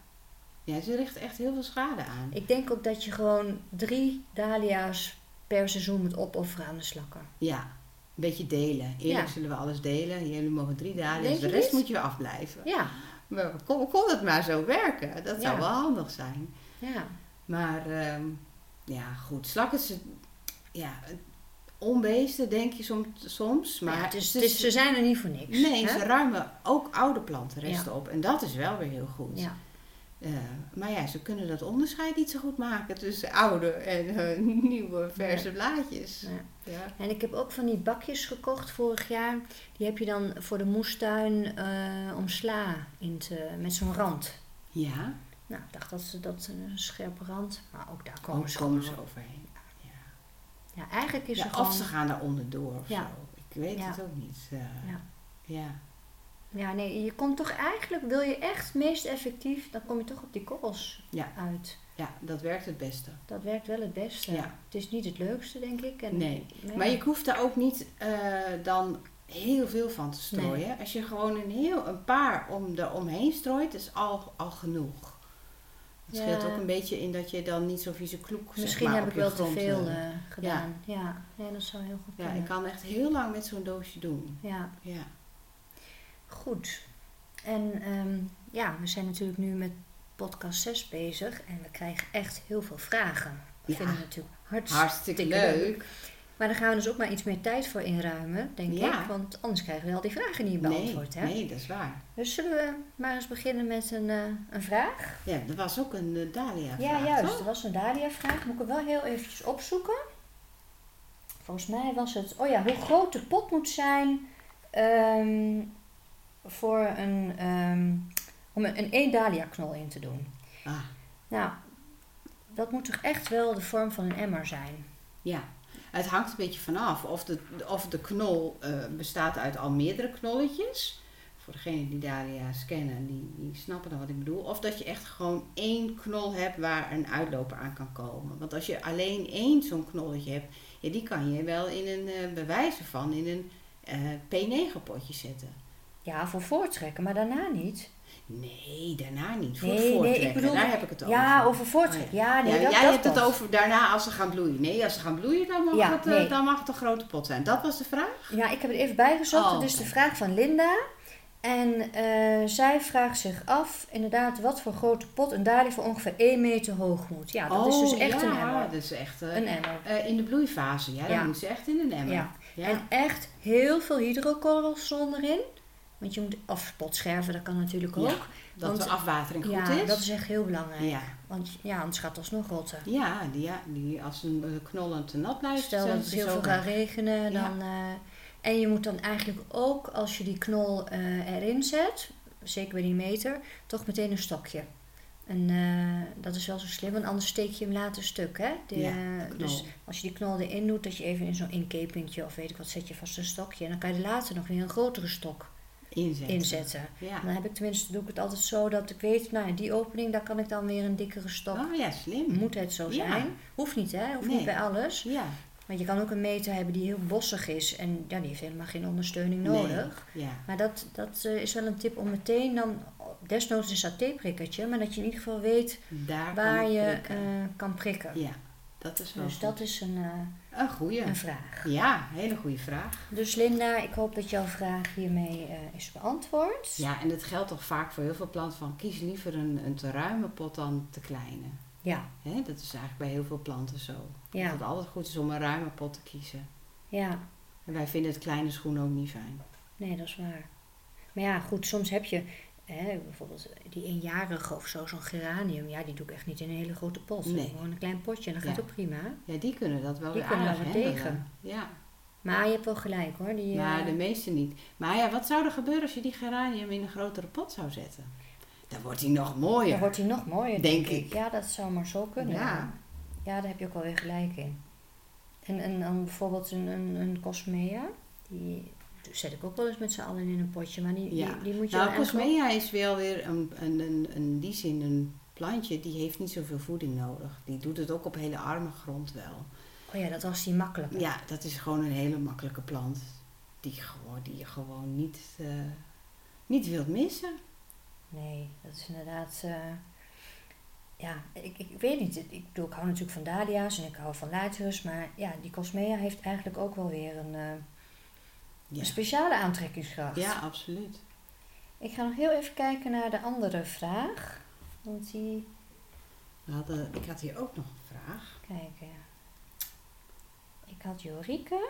Ja, ze richten echt heel veel schade aan. Ik denk ook dat je gewoon drie dahlia's per seizoen moet opofferen aan de slakken. Ja, een beetje delen. Eerlijk Ja. zullen we alles delen. Jullie mogen drie dagen, Denk dus de rest niet? moet je afblijven. Ja, Maar kon, kon het maar zo werken. Dat zou Ja. wel handig zijn. ja. Maar ehm, ja, goed. Slakken ze... Ja, onbeesten denk je soms. soms maar Maar het is, het het is- ze zijn er niet voor niks. Nee, hè? ze ruimen ook oude plantenresten op. En dat is wel weer heel goed. Ja. Eh, maar ja, ze kunnen dat onderscheid niet zo goed maken tussen oude en eh, nieuwe verse blaadjes. Ja. Ja. En ik heb ook van die bakjes gekocht vorig jaar. Die heb je dan voor de moestuin eh, om sla in te, met zo'n rand. ja. Nou, ik dacht dat ze dat een scherpe rand, maar ook daar komen ze komen ze overheen. Ja. Ja, eigenlijk is Ja, er of gewoon... ze gaan er onderdoor of Ja. zo. Ik weet het ook niet. Ja. Ja. Ja, nee, je komt toch eigenlijk, wil je echt meest effectief, dan kom je toch op die korrels Ja. uit. ja, dat werkt het beste. Dat werkt wel het beste. Ja. Het is niet het leukste, denk ik. En, Nee. Maar je hoeft daar ook niet eh, dan heel veel van te strooien. Als je gewoon een, heel, een paar om er omheen strooit, is al, al genoeg. Het Ja. scheelt ook een beetje in dat je dan niet zo'n vieze kloek zeg Misschien maar, heb ik wel te veel eh, eh, gedaan. Ja. Ja. dat zou heel goed Ja, kunnen. ik kan echt heel lang met zo'n doosje doen. Ja, Ja. Goed. En ehm, ja, we zijn natuurlijk nu met podcast 6 bezig en we krijgen echt heel veel vragen. Dat Ja. vinden we natuurlijk hartstikke, Hartstikke leuk. Maar daar gaan we dus ook maar iets meer tijd voor inruimen, denk Ja. ik. Want anders krijgen we al die vragen niet Nee, beantwoord. hè? nee, dat is waar. Dus zullen we maar eens beginnen met een, eh, een vraag? Ja, er was ook een uh, Dalia Ja, juist. toch? Er was een Dalia-vraag. Moet ik hem wel heel eventjes opzoeken. Volgens mij was het... Oh ja, hoe groot de pot moet zijn ehm, voor een... ehm, om een, een één Dalia-knol in te doen. Ah, Nou, dat moet toch echt wel de vorm van een emmer zijn? ja. Het hangt een beetje vanaf of de, of de knol eh, bestaat uit al meerdere knolletjes. Voor degenen die Dalia's kennen, die, die snappen dan wat ik bedoel. Of dat je echt gewoon één knol hebt waar een uitloper aan kan komen. Want als je alleen één zo'n knolletje hebt, ja, die kan je wel in een uh, bewijzen van in een uh, P9 potje zetten. Ja, voor voortrekken, maar daarna niet. Nee, daarna niet. Voor Nee, nee, voortrekken, ik bedoel- daar heb ik het over. Ja, over voortrekken. Ja, nee, Ja, dat, jij dat hebt het over daarna als ze gaan bloeien. Nee, als ze gaan bloeien, dan mag, Ja, het, eh, nee. dan mag het een grote pot zijn. Dat was de vraag? Ja, ik heb het even bijgezocht. Oh, Het is oké. de vraag van Linda. En eh, zij vraagt zich af, inderdaad, wat voor grote pot een dalie voor ongeveer 1 meter hoog moet. Ja, dat is dus echt Oh, ja, een emmer. dat is echt eh, Een emmer. in de bloeifase. Ja, dan moet ze echt in een emmer. Ja. En echt heel veel hydrocortisol erin. Want je moet, of potscherven, dat kan natuurlijk Ja, ook. dat want- de afwatering goed ja, is. dat is echt heel belangrijk. Ja, Want ja, anders gaat het alsnog rotten. ja, die, ja die, als een eh, knol te nat blijft, Stel dat het ze heel veel gaat regenen, Ja. dan... eh, en je moet dan eigenlijk ook, als je die knol eh, erin zet, zeker bij die meter, toch meteen een stokje. En eh, dat is wel zo slim, want anders steek je hem later stuk, hè? De, Ja, dus als je die knol erin doet, dat je even in zo'n inkepingje of weet ik wat, zet je vast een stokje. En dan kan je er later nog weer een grotere stok inzetten. inzetten. Ja. En dan heb ik tenminste, doe ik het altijd zo dat ik weet, nou, die opening, daar kan ik dan weer een dikkere stok. Oh ja, slim. Moet het zo Ja. zijn? Hoeft niet, hè? Hoeft Nee. niet bij alles. Ja, Want je kan ook een meter hebben die heel bossig is en ja, die heeft helemaal geen ondersteuning Nee. nodig. ja. Maar dat, dat eh, is wel een tip om meteen dan, desnoods een satéprikkertje, maar dat je in ieder geval weet Daar waar kan je prikken. eh, kan prikken. Ja, dat is wel dus goed. dat is een, eh, Een goeie. een vraag. Ja, hele goede vraag. Dus Linda, ik hoop dat jouw vraag hiermee eh, is beantwoord. Ja, en het geldt toch vaak voor heel veel planten van kies liever een, een te ruime pot dan te kleine. Ja, Hè? Dat is eigenlijk bij heel veel planten zo. Ja. Dat het altijd goed is om een ruime pot te kiezen. ja, En wij vinden het kleine schoen ook niet fijn. nee, dat is waar. Maar ja, goed, soms heb je hè, bijvoorbeeld die eenjarige of zo, zo'n geranium. Ja, die doe ik echt niet in een hele grote pot. Nee. Gewoon een klein potje en dat Ja. gaat ook prima. Ja, die kunnen dat wel Die weer kunnen aardig wel tegen. Ja, Maar je hebt wel gelijk hoor. Die, maar eh, de meeste niet. Maar ja, wat zou er gebeuren als je die geranium in een grotere pot zou zetten? Dan wordt hij nog mooier. Dan wordt hij nog mooier, Denk denk, ik. ik. Ja, dat zou maar zo kunnen. Ja. Ja, daar heb je ook wel weer gelijk in. En, en dan bijvoorbeeld een, een, een Cosmea. Die zet ik ook wel eens met z'n allen in een potje. Maar die, Ja. die, die moet je Nou, Cosmea is wel weer een, een, een, een, in die zin een plantje. Die heeft niet zoveel voeding nodig. Die doet het ook op hele arme grond wel. Oh ja, dat was die makkelijke. Ja, dat is gewoon een hele makkelijke plant. Die, gewoon, die je gewoon niet, eh, niet wilt missen. Nee, dat is inderdaad... eh, ja, ik, ik weet niet. Ik, bedoel, ik hou natuurlijk van dahlia's en ik hou van laterus. Maar ja, die Cosmea heeft eigenlijk ook wel weer een, eh, Ja, een speciale aantrekkingskracht. ja absoluut. Ik ga nog heel even kijken naar de andere vraag. Want die... We hadden, ik had hier ook nog een vraag. Kijken. Ik had Jorike.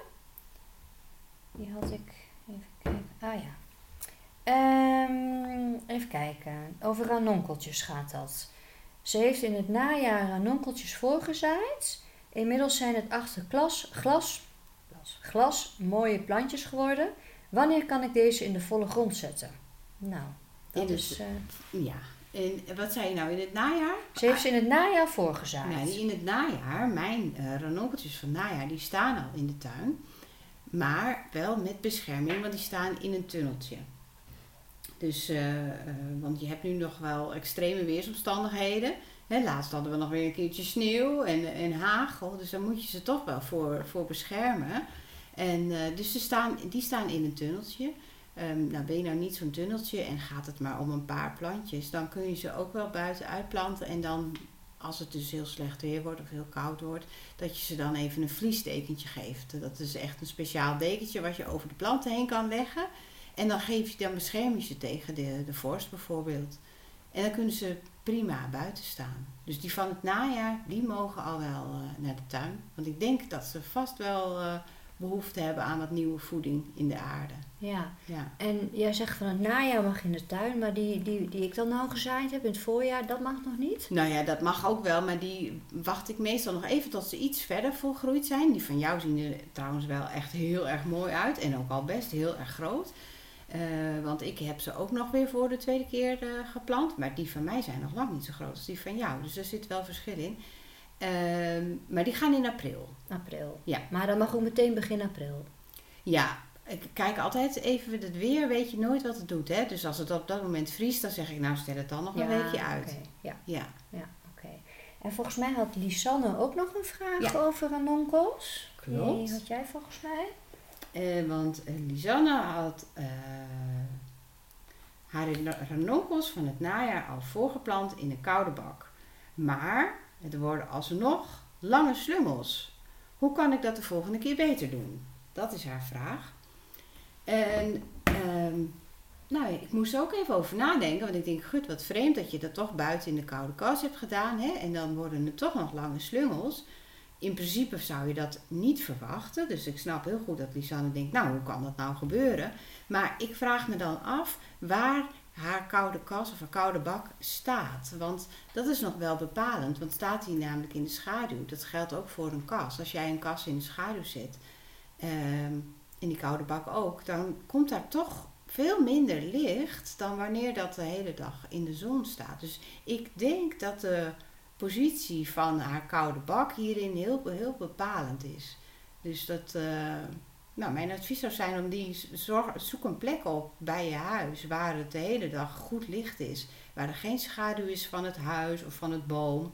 Die had ik. Even kijken. Ah ja. Ehm, even kijken. Over ranonkeltjes gaat dat. Ze heeft in het najaar ranonkeltjes voorgezaaid. Inmiddels zijn het achter glas, glas, mooie plantjes geworden. Wanneer kan ik deze in de volle grond zetten? Nou, dat het- is. eh, Ja, en wat zei je nou in het najaar? ze heeft ze in het najaar voorgezaaid. Die in het najaar, mijn uh, van najaar, die staan al in de tuin. Maar wel met bescherming, want die staan in een tunneltje. Dus, eh, want je hebt nu nog wel extreme weersomstandigheden. Hè, laatst hadden we nog weer een keertje sneeuw en, en hagel. Dus daar moet je ze toch wel voor, voor beschermen. En, eh, dus ze staan, die staan in een tunneltje. Ehm, nou, ben je nou niet zo'n tunneltje en gaat het maar om een paar plantjes, dan kun je ze ook wel buiten uitplanten. En dan, als het dus heel slecht weer wordt of heel koud wordt, dat je ze dan even een vliesdekentje geeft. Dat is echt een speciaal dekentje wat je over de planten heen kan leggen. En dan, geef je, dan bescherm ze tegen de, de vorst bijvoorbeeld. En dan kunnen ze prima buiten staan. Dus die van het najaar, die mogen al wel eh, naar de tuin. Want ik denk dat ze vast wel eh, behoefte hebben aan wat nieuwe voeding in de aarde. Ja, Ja. en jij zegt van het najaar mag in de tuin, maar die, die, die ik dan nou gezaaid heb in het voorjaar, dat mag nog niet? Nou ja, dat mag ook wel, maar die wacht ik meestal nog even tot ze iets verder volgroeid zijn. Die van jou zien er trouwens wel echt heel erg mooi uit en ook al best heel erg groot. Eh, want ik heb ze ook nog weer voor de tweede keer eh, geplant. Maar die van mij zijn nog lang niet zo groot als die van jou. Dus er zit wel verschil in. Ehm, maar die gaan in april. April. Ja. Maar dan mag ook meteen begin april. Ja, ik kijk altijd even het weer. Weet je nooit wat het doet. Hè? Dus als het op dat moment vriest, dan zeg ik nou stel het dan nog een weekje uit. oké. Ja, Ja. ja, oké. En volgens mij had Lisanne ook nog een vraag Ja. over ranonkels. Klopt. Die had jij volgens mij. Eh, want eh, Lisanne had eh, haar ranonkels van het najaar al voorgeplant in een koude bak. Maar er worden alsnog lange slungels. Hoe kan ik dat de volgende keer beter doen? Dat is haar vraag. En ehm, nou, ik moest er ook even over nadenken. Want ik denk, gut, wat vreemd dat je dat toch buiten in de koude kast hebt gedaan. Hè? En dan worden er toch nog lange slungels. In principe zou je dat niet verwachten. Dus ik snap heel goed dat Lisanne denkt, nou, hoe kan dat nou gebeuren? Maar ik vraag me dan af waar haar koude kas of haar koude bak staat. Want dat is nog wel bepalend. Want staat die namelijk in de schaduw? Dat geldt ook voor een kas. Als jij een kas in de schaduw zet, ehm, in die koude bak ook, dan komt daar toch veel minder licht dan wanneer dat de hele dag in de zon staat. Dus ik denk dat de positie van haar koude bak hierin heel, heel bepalend is. Dus dat, eh, nou, mijn advies zou zijn om die zorg, zoek een plek op bij je huis waar het de hele dag goed licht is, waar er geen schaduw is van het huis of van het boom,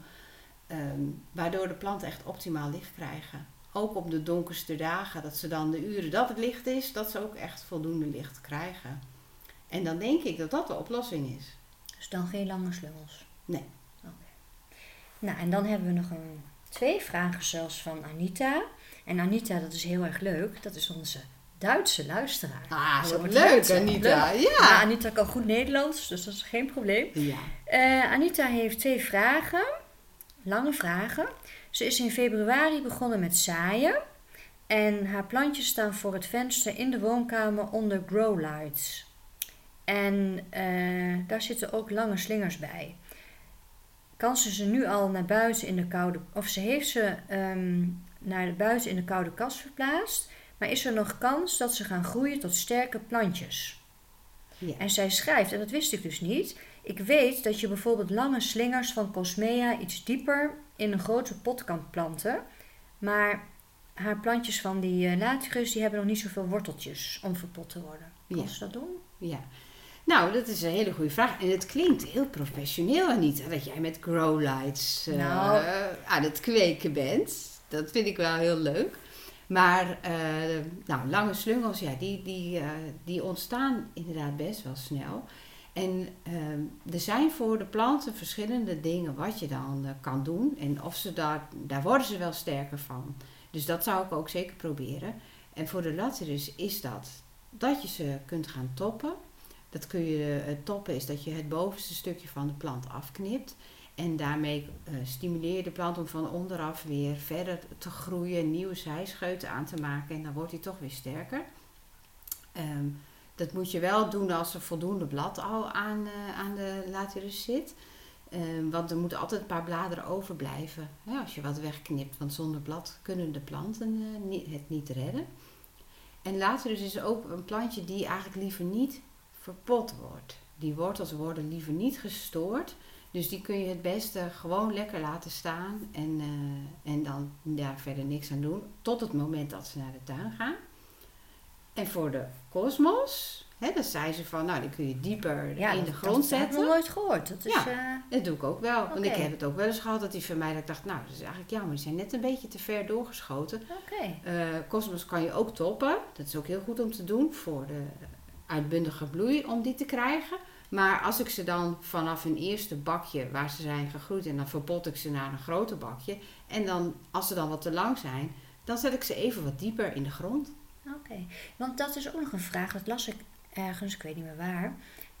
ehm, waardoor de planten echt optimaal licht krijgen. Ook op de donkerste dagen, dat ze dan de uren dat het licht is, dat ze ook echt voldoende licht krijgen. En dan denk ik dat dat de oplossing is. Dus dan geen lange slungels. Nee. Oké. Nou, en dan hebben we nog een, twee vragen zelfs van Anita. En Anita, dat is heel erg leuk. Dat is onze Duitse luisteraar. Ah, zo leuk? Anita. Leuk. Ja. Maar Anita kan goed Nederlands, dus dat is geen probleem. Ja. Eh, Anita heeft twee vragen. Lange vragen. Ze is in februari begonnen met zaaien. En haar plantjes staan voor het venster in de woonkamer onder grow lights. En eh, daar zitten ook lange slingers bij. Kan ze ze nu al naar buiten in de koude... Of ze heeft ze ehm, naar de buiten in de koude kast verplaatst. Maar is er nog kans dat ze gaan groeien tot sterke plantjes? Ja. En zij schrijft, en dat wist ik dus niet. Ik weet dat je bijvoorbeeld lange slingers van Cosmea iets dieper in een grote pot kan planten. Maar haar plantjes van die uh, die hebben nog niet zoveel worteltjes om verpot te worden. Kan Ja. ze dat doen? Ja. Nou, dat is een hele goede vraag. En het klinkt heel professioneel, Anita, dat jij met grow lights eh, Nou. aan het kweken bent. Dat vind ik wel heel leuk. Maar eh, nou, lange slungels, ja, die, die, eh, die ontstaan inderdaad best wel snel. En er zijn voor de planten verschillende dingen wat je dan kan doen. En of ze daar, daar worden ze wel sterker van. Dus dat zou ik ook zeker proberen. En voor de latirus is dat dat je ze kunt gaan toppen. Dat kun je toppen is dat je het bovenste stukje van de plant afknipt. En daarmee eh, stimuleer je de plant om van onderaf weer verder te groeien, nieuwe zijscheuten aan te maken. En dan wordt hij toch weer sterker. Ehm, dat moet je wel doen als er voldoende blad al aan, eh, aan de latirus zit. Ehm, want er moeten altijd een paar bladeren overblijven als je wat wegknipt. Want zonder blad kunnen de planten eh, niet, het niet redden. En latirus is ook een plantje die eigenlijk liever niet verpot wordt. Die wortels worden liever niet gestoord. Dus die kun je het beste gewoon lekker laten staan en, eh, en dan daar verder niks aan doen. Tot het moment dat ze naar de tuin gaan. En voor de kosmos, dan zei ze van, nou die kun je dieper in de grond dat, Dat heb ik zetten. nog nooit gehoord. Dat is, Ja. eh, Dat doe ik ook wel. Want ik heb het ook wel eens gehad dat die van mij, dat ik dacht, nou dat is eigenlijk jammer. Die zijn net een beetje te ver doorgeschoten. Oké. Eh, Cosmos kan je ook toppen. Dat is ook heel goed om te doen voor de uitbundige bloei, om die te krijgen. Maar als ik ze dan vanaf een eerste bakje waar ze zijn gegroeid en dan verpot ik ze naar een groter bakje. En dan, als ze dan wat te lang zijn, dan zet ik ze even wat dieper in de grond. Oké, want dat is ook nog een vraag, dat las ik ergens, ik weet niet meer waar.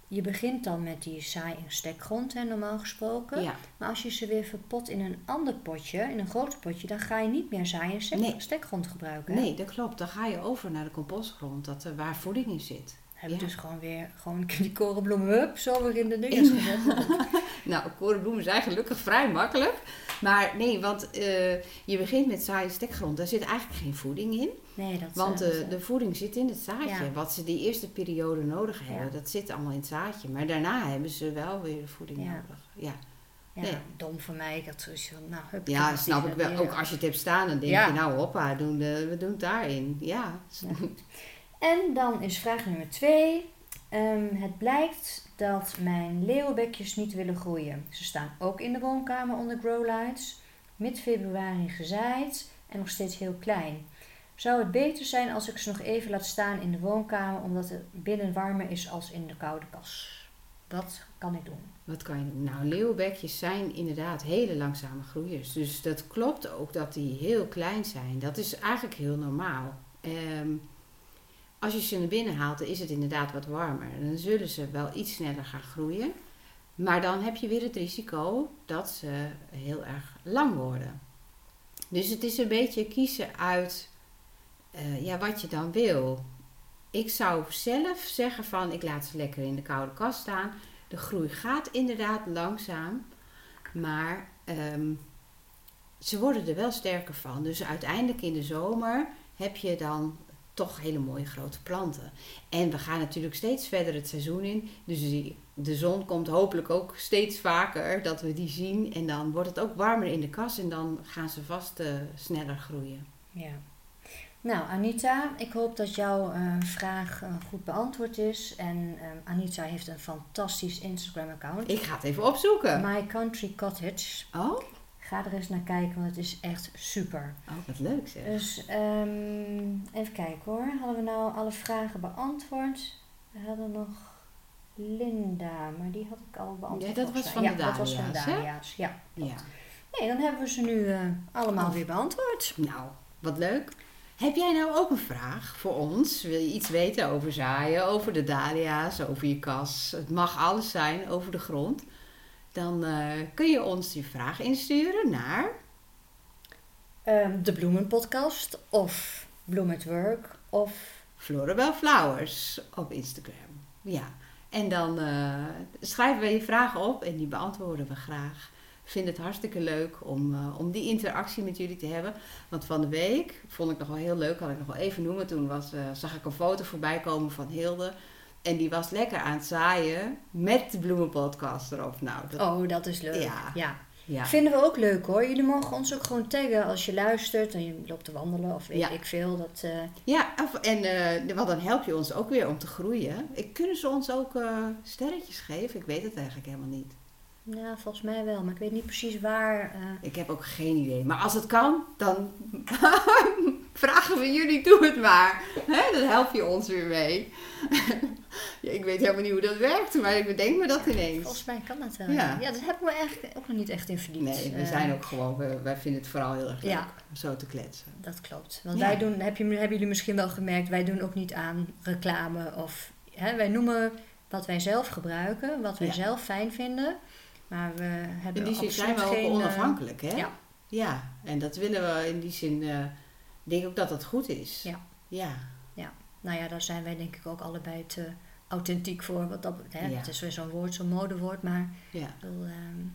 je begint dan met die saai en stekgrond, hè, normaal gesproken. Ja, Maar als je ze weer verpot in een ander potje, in een groter potje, dan ga je niet meer saai en stek- Nee. stekgrond gebruiken. hè? nee, dat klopt. Dan ga je over naar de compostgrond, dat, waar voeding in zit. Ja. dus gewoon weer gewoon die korenbloemen, hup, zo weer in de dingen gezet. Nou, korenbloemen zijn gelukkig vrij makkelijk. Maar nee, want eh, je begint met saaie stekgrond. Daar zit eigenlijk geen voeding in. Nee, dat Want eh, de, dat, de voeding zit in het zaadje. Ja. Wat ze die eerste periode nodig hebben, Ja. dat zit allemaal in het zaadje. Maar daarna hebben ze wel weer de voeding nodig. Ja, ja, nee. dom voor mij. Ik had zoiets van, nou, hup. ja snap is ik wel. weer- Ook als je het hebt staan, dan denk je, nou hoppa, doen de, we doen het daarin. Ja. En dan is vraag nummer twee. Ehm, het blijkt dat mijn leeuwenbekjes niet willen groeien. Ze staan ook in de woonkamer onder growlights. Mid-februari gezaaid en nog steeds heel klein. Zou het beter zijn als ik ze nog even laat staan in de woonkamer omdat het binnen warmer is als in de koude kas? Wat kan ik doen? Wat kan je doen? Nou, leeuwbekjes zijn inderdaad hele langzame groeiers. Dus dat klopt ook dat die heel klein zijn. Dat is eigenlijk heel normaal. Ehm, als je ze naar binnen haalt, dan is het inderdaad wat warmer. Dan zullen ze wel iets sneller gaan groeien. Maar dan heb je weer het risico dat ze heel erg lang worden. Dus het is een beetje kiezen uit eh, ja, wat je dan wil. Ik zou zelf zeggen van ik laat ze lekker in de koude kast staan. De groei gaat inderdaad langzaam, maar ehm, ze worden er wel sterker van. Dus uiteindelijk in de zomer heb je dan toch hele mooie grote planten. En we gaan natuurlijk steeds verder het seizoen in. Dus de zon komt hopelijk ook steeds vaker dat we die zien. En dan wordt het ook warmer in de kas en dan gaan ze vast eh, sneller groeien. Ja. Nou, Anita, ik hoop dat jouw eh, vraag eh, goed beantwoord is. En ehm, Anita heeft een fantastisch Instagram-account. Ik ga het even opzoeken. My Country Cottage. Oh, Ga er eens naar kijken, want het is echt super. oh wat leuk zeg. Dus ehm, even kijken hoor. Hadden we nou alle vragen beantwoord? We hadden nog Linda, maar die had ik al beantwoord. Ja, dat was van de ja, dat was van de? Dahlia's. Ja. Ja. Nee, dan hebben we ze nu eh, allemaal Oh. weer beantwoord. Nou, wat leuk. Heb jij nou ook een vraag voor ons? Wil je iets weten over zaaien, over de dahlia's, over je kas? Het mag alles zijn over de grond. Dan eh, kun je ons die vraag insturen naar... Ehm, de Bloemenpodcast of Bloem at Work of Florabel Flowers op Instagram. Ja, en dan eh, schrijven we je vragen op en die beantwoorden we graag. Ik vind het hartstikke leuk om, eh, om die interactie met jullie te hebben. Want van de week vond ik nog wel heel leuk, had ik nog wel even noemen. Toen was, zag ik een foto voorbij komen van Hilde. En die was lekker aan het zaaien met de bloemenpodcast erop. Nou, dat, Oh, dat is leuk. Ja. ja. ja. Vinden we ook leuk hoor. Jullie mogen ons ook gewoon taggen als je luistert en je loopt te wandelen of weet Ja. ik veel. Dat, eh, Ja, of- en eh, want dan help je ons ook weer om te groeien. Ik, kunnen ze ons ook eh, sterretjes geven? Ik weet het eigenlijk helemaal niet. Ja, volgens mij wel, maar ik weet niet precies waar. eh, Ik heb ook geen idee. Maar als het kan, dan vragen we jullie, doe het maar. Hè? Dan help je ons weer mee. ja, ik weet helemaal niet hoe dat werkt, maar ik bedenk me dat ineens. volgens mij kan dat wel. Ja. Ja, dat hebben we eigenlijk ook nog niet echt in verdiept. Nee, we Eh, zijn ook gewoon, we, wij vinden het vooral heel erg leuk om zo te kletsen. Dat klopt. Want wij doen, heb je, hebben jullie misschien wel gemerkt, wij doen ook niet aan reclame of hè, wij noemen wat wij zelf gebruiken, wat wij zelf fijn vinden. Maar we hebben In die zin zijn we ook geen, eh, onafhankelijk, hè? ja. Ja, en dat willen we in die zin, eh, ik denk ook dat dat goed is. Ja. Ja. Nou ja, daar zijn wij denk ik ook allebei te authentiek voor. Wat dat, hè, Ja. Het is weer zo'n woord, zo'n modewoord, maar ja. ik bedoel, ehm,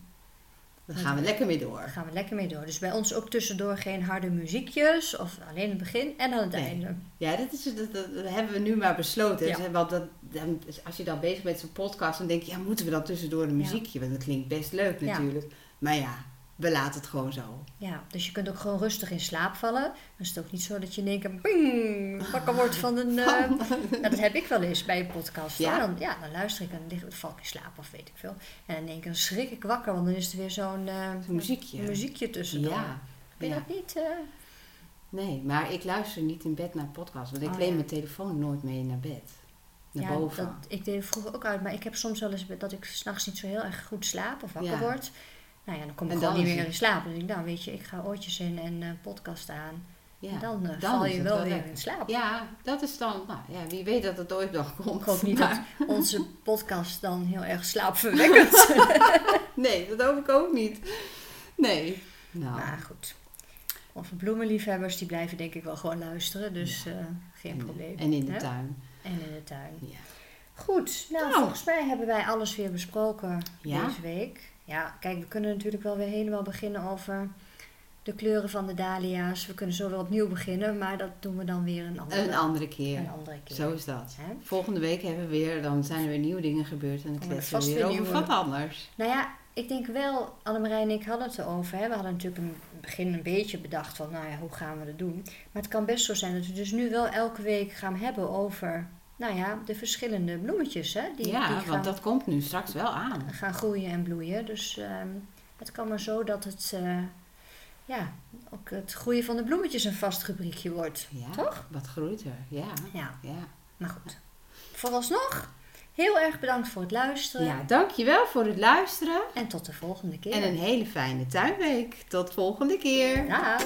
Daar gaan we lekker mee door. daar gaan we lekker mee door. Dus bij ons ook tussendoor geen harde muziekjes, of alleen het begin en dan het Nee. einde. Ja, dat, is, dat, dat- hebben we nu maar besloten. Ja. Want dat, dan, als je dan bezig bent met zo'n podcast, dan denk je, ja, moeten we dan tussendoor een muziekje? Want dat klinkt best leuk Ja. natuurlijk. Maar ja, we laten het gewoon zo. Ja, dus je kunt ook gewoon rustig in slaap vallen. Dan is het ook niet zo dat je in één keer bing, wakker wordt van een... eh, ja, dat heb ik wel eens bij een podcast. Ja? Dan, ja, dan luister ik en dan val ik in slaap of weet ik veel. En in één keer schrik ik wakker, want dan is er weer zo'n eh, Zo'n muziekje. muziekje tussendoor. Ja. Ben je ja. dat niet? eh? Nee, maar ik luister niet in bed naar podcasts. Want ik Oh, neem ja. mijn telefoon nooit mee naar bed. Naar ja, boven. dat, ik deed het vroeger ook uit, maar ik heb soms wel eens dat ik s'nachts niet zo heel erg goed slaap of wakker word. Nou ja, dan kom ik En gewoon dan niet meer in slaap. Dan denk ik, nou weet je, ik ga oortjes in en een podcast aan. Ja, En dan, eh, dan val je wel wel weer in slaap. Ja, dat is dan, nou ja, wie weet dat het ooit nog komt. Ik hoop niet maar- dat onze podcast dan heel erg slaapverwekkend Nee, dat hoop ik ook niet. Nee. Nou, Maar goed. Onze bloemenliefhebbers die blijven denk ik wel gewoon luisteren. Dus eh, geen en, probleem. en in de hè? tuin. En in de tuin. Ja. Goed, nou, Nou. volgens mij hebben wij alles weer besproken Ja. deze week. Ja, kijk, we kunnen natuurlijk wel weer helemaal beginnen over de kleuren van de dahlia's. We kunnen zo weer opnieuw beginnen, maar dat doen we dan weer een andere, Een andere keer. een andere keer. Zo is dat. Volgende week hebben we weer, dan zijn er weer nieuwe dingen gebeurd en dan kletsen we weer weer over wat anders. Nou ja, ik denk wel, Annemarij en ik hadden het erover. Hè? We hadden natuurlijk in het begin een beetje bedacht van, nou ja, hoe gaan we dat doen? Maar het kan best zo zijn dat we dus nu wel elke week gaan hebben over, nou ja, de verschillende bloemetjes, hè? Die, ja, die gaan, want dat komt nu straks wel aan. gaan groeien en bloeien. Dus ehm, het kan maar zo dat het, eh, ja, ook het groeien van de bloemetjes een vast rubriekje wordt. Ja, Toch? wat groeit er? Ja, Ja, ja. maar goed. Vooralsnog, heel erg bedankt voor het luisteren. Ja, dankjewel voor het luisteren En tot de volgende keer. en een hele fijne tuinweek. Tot volgende keer. Dag.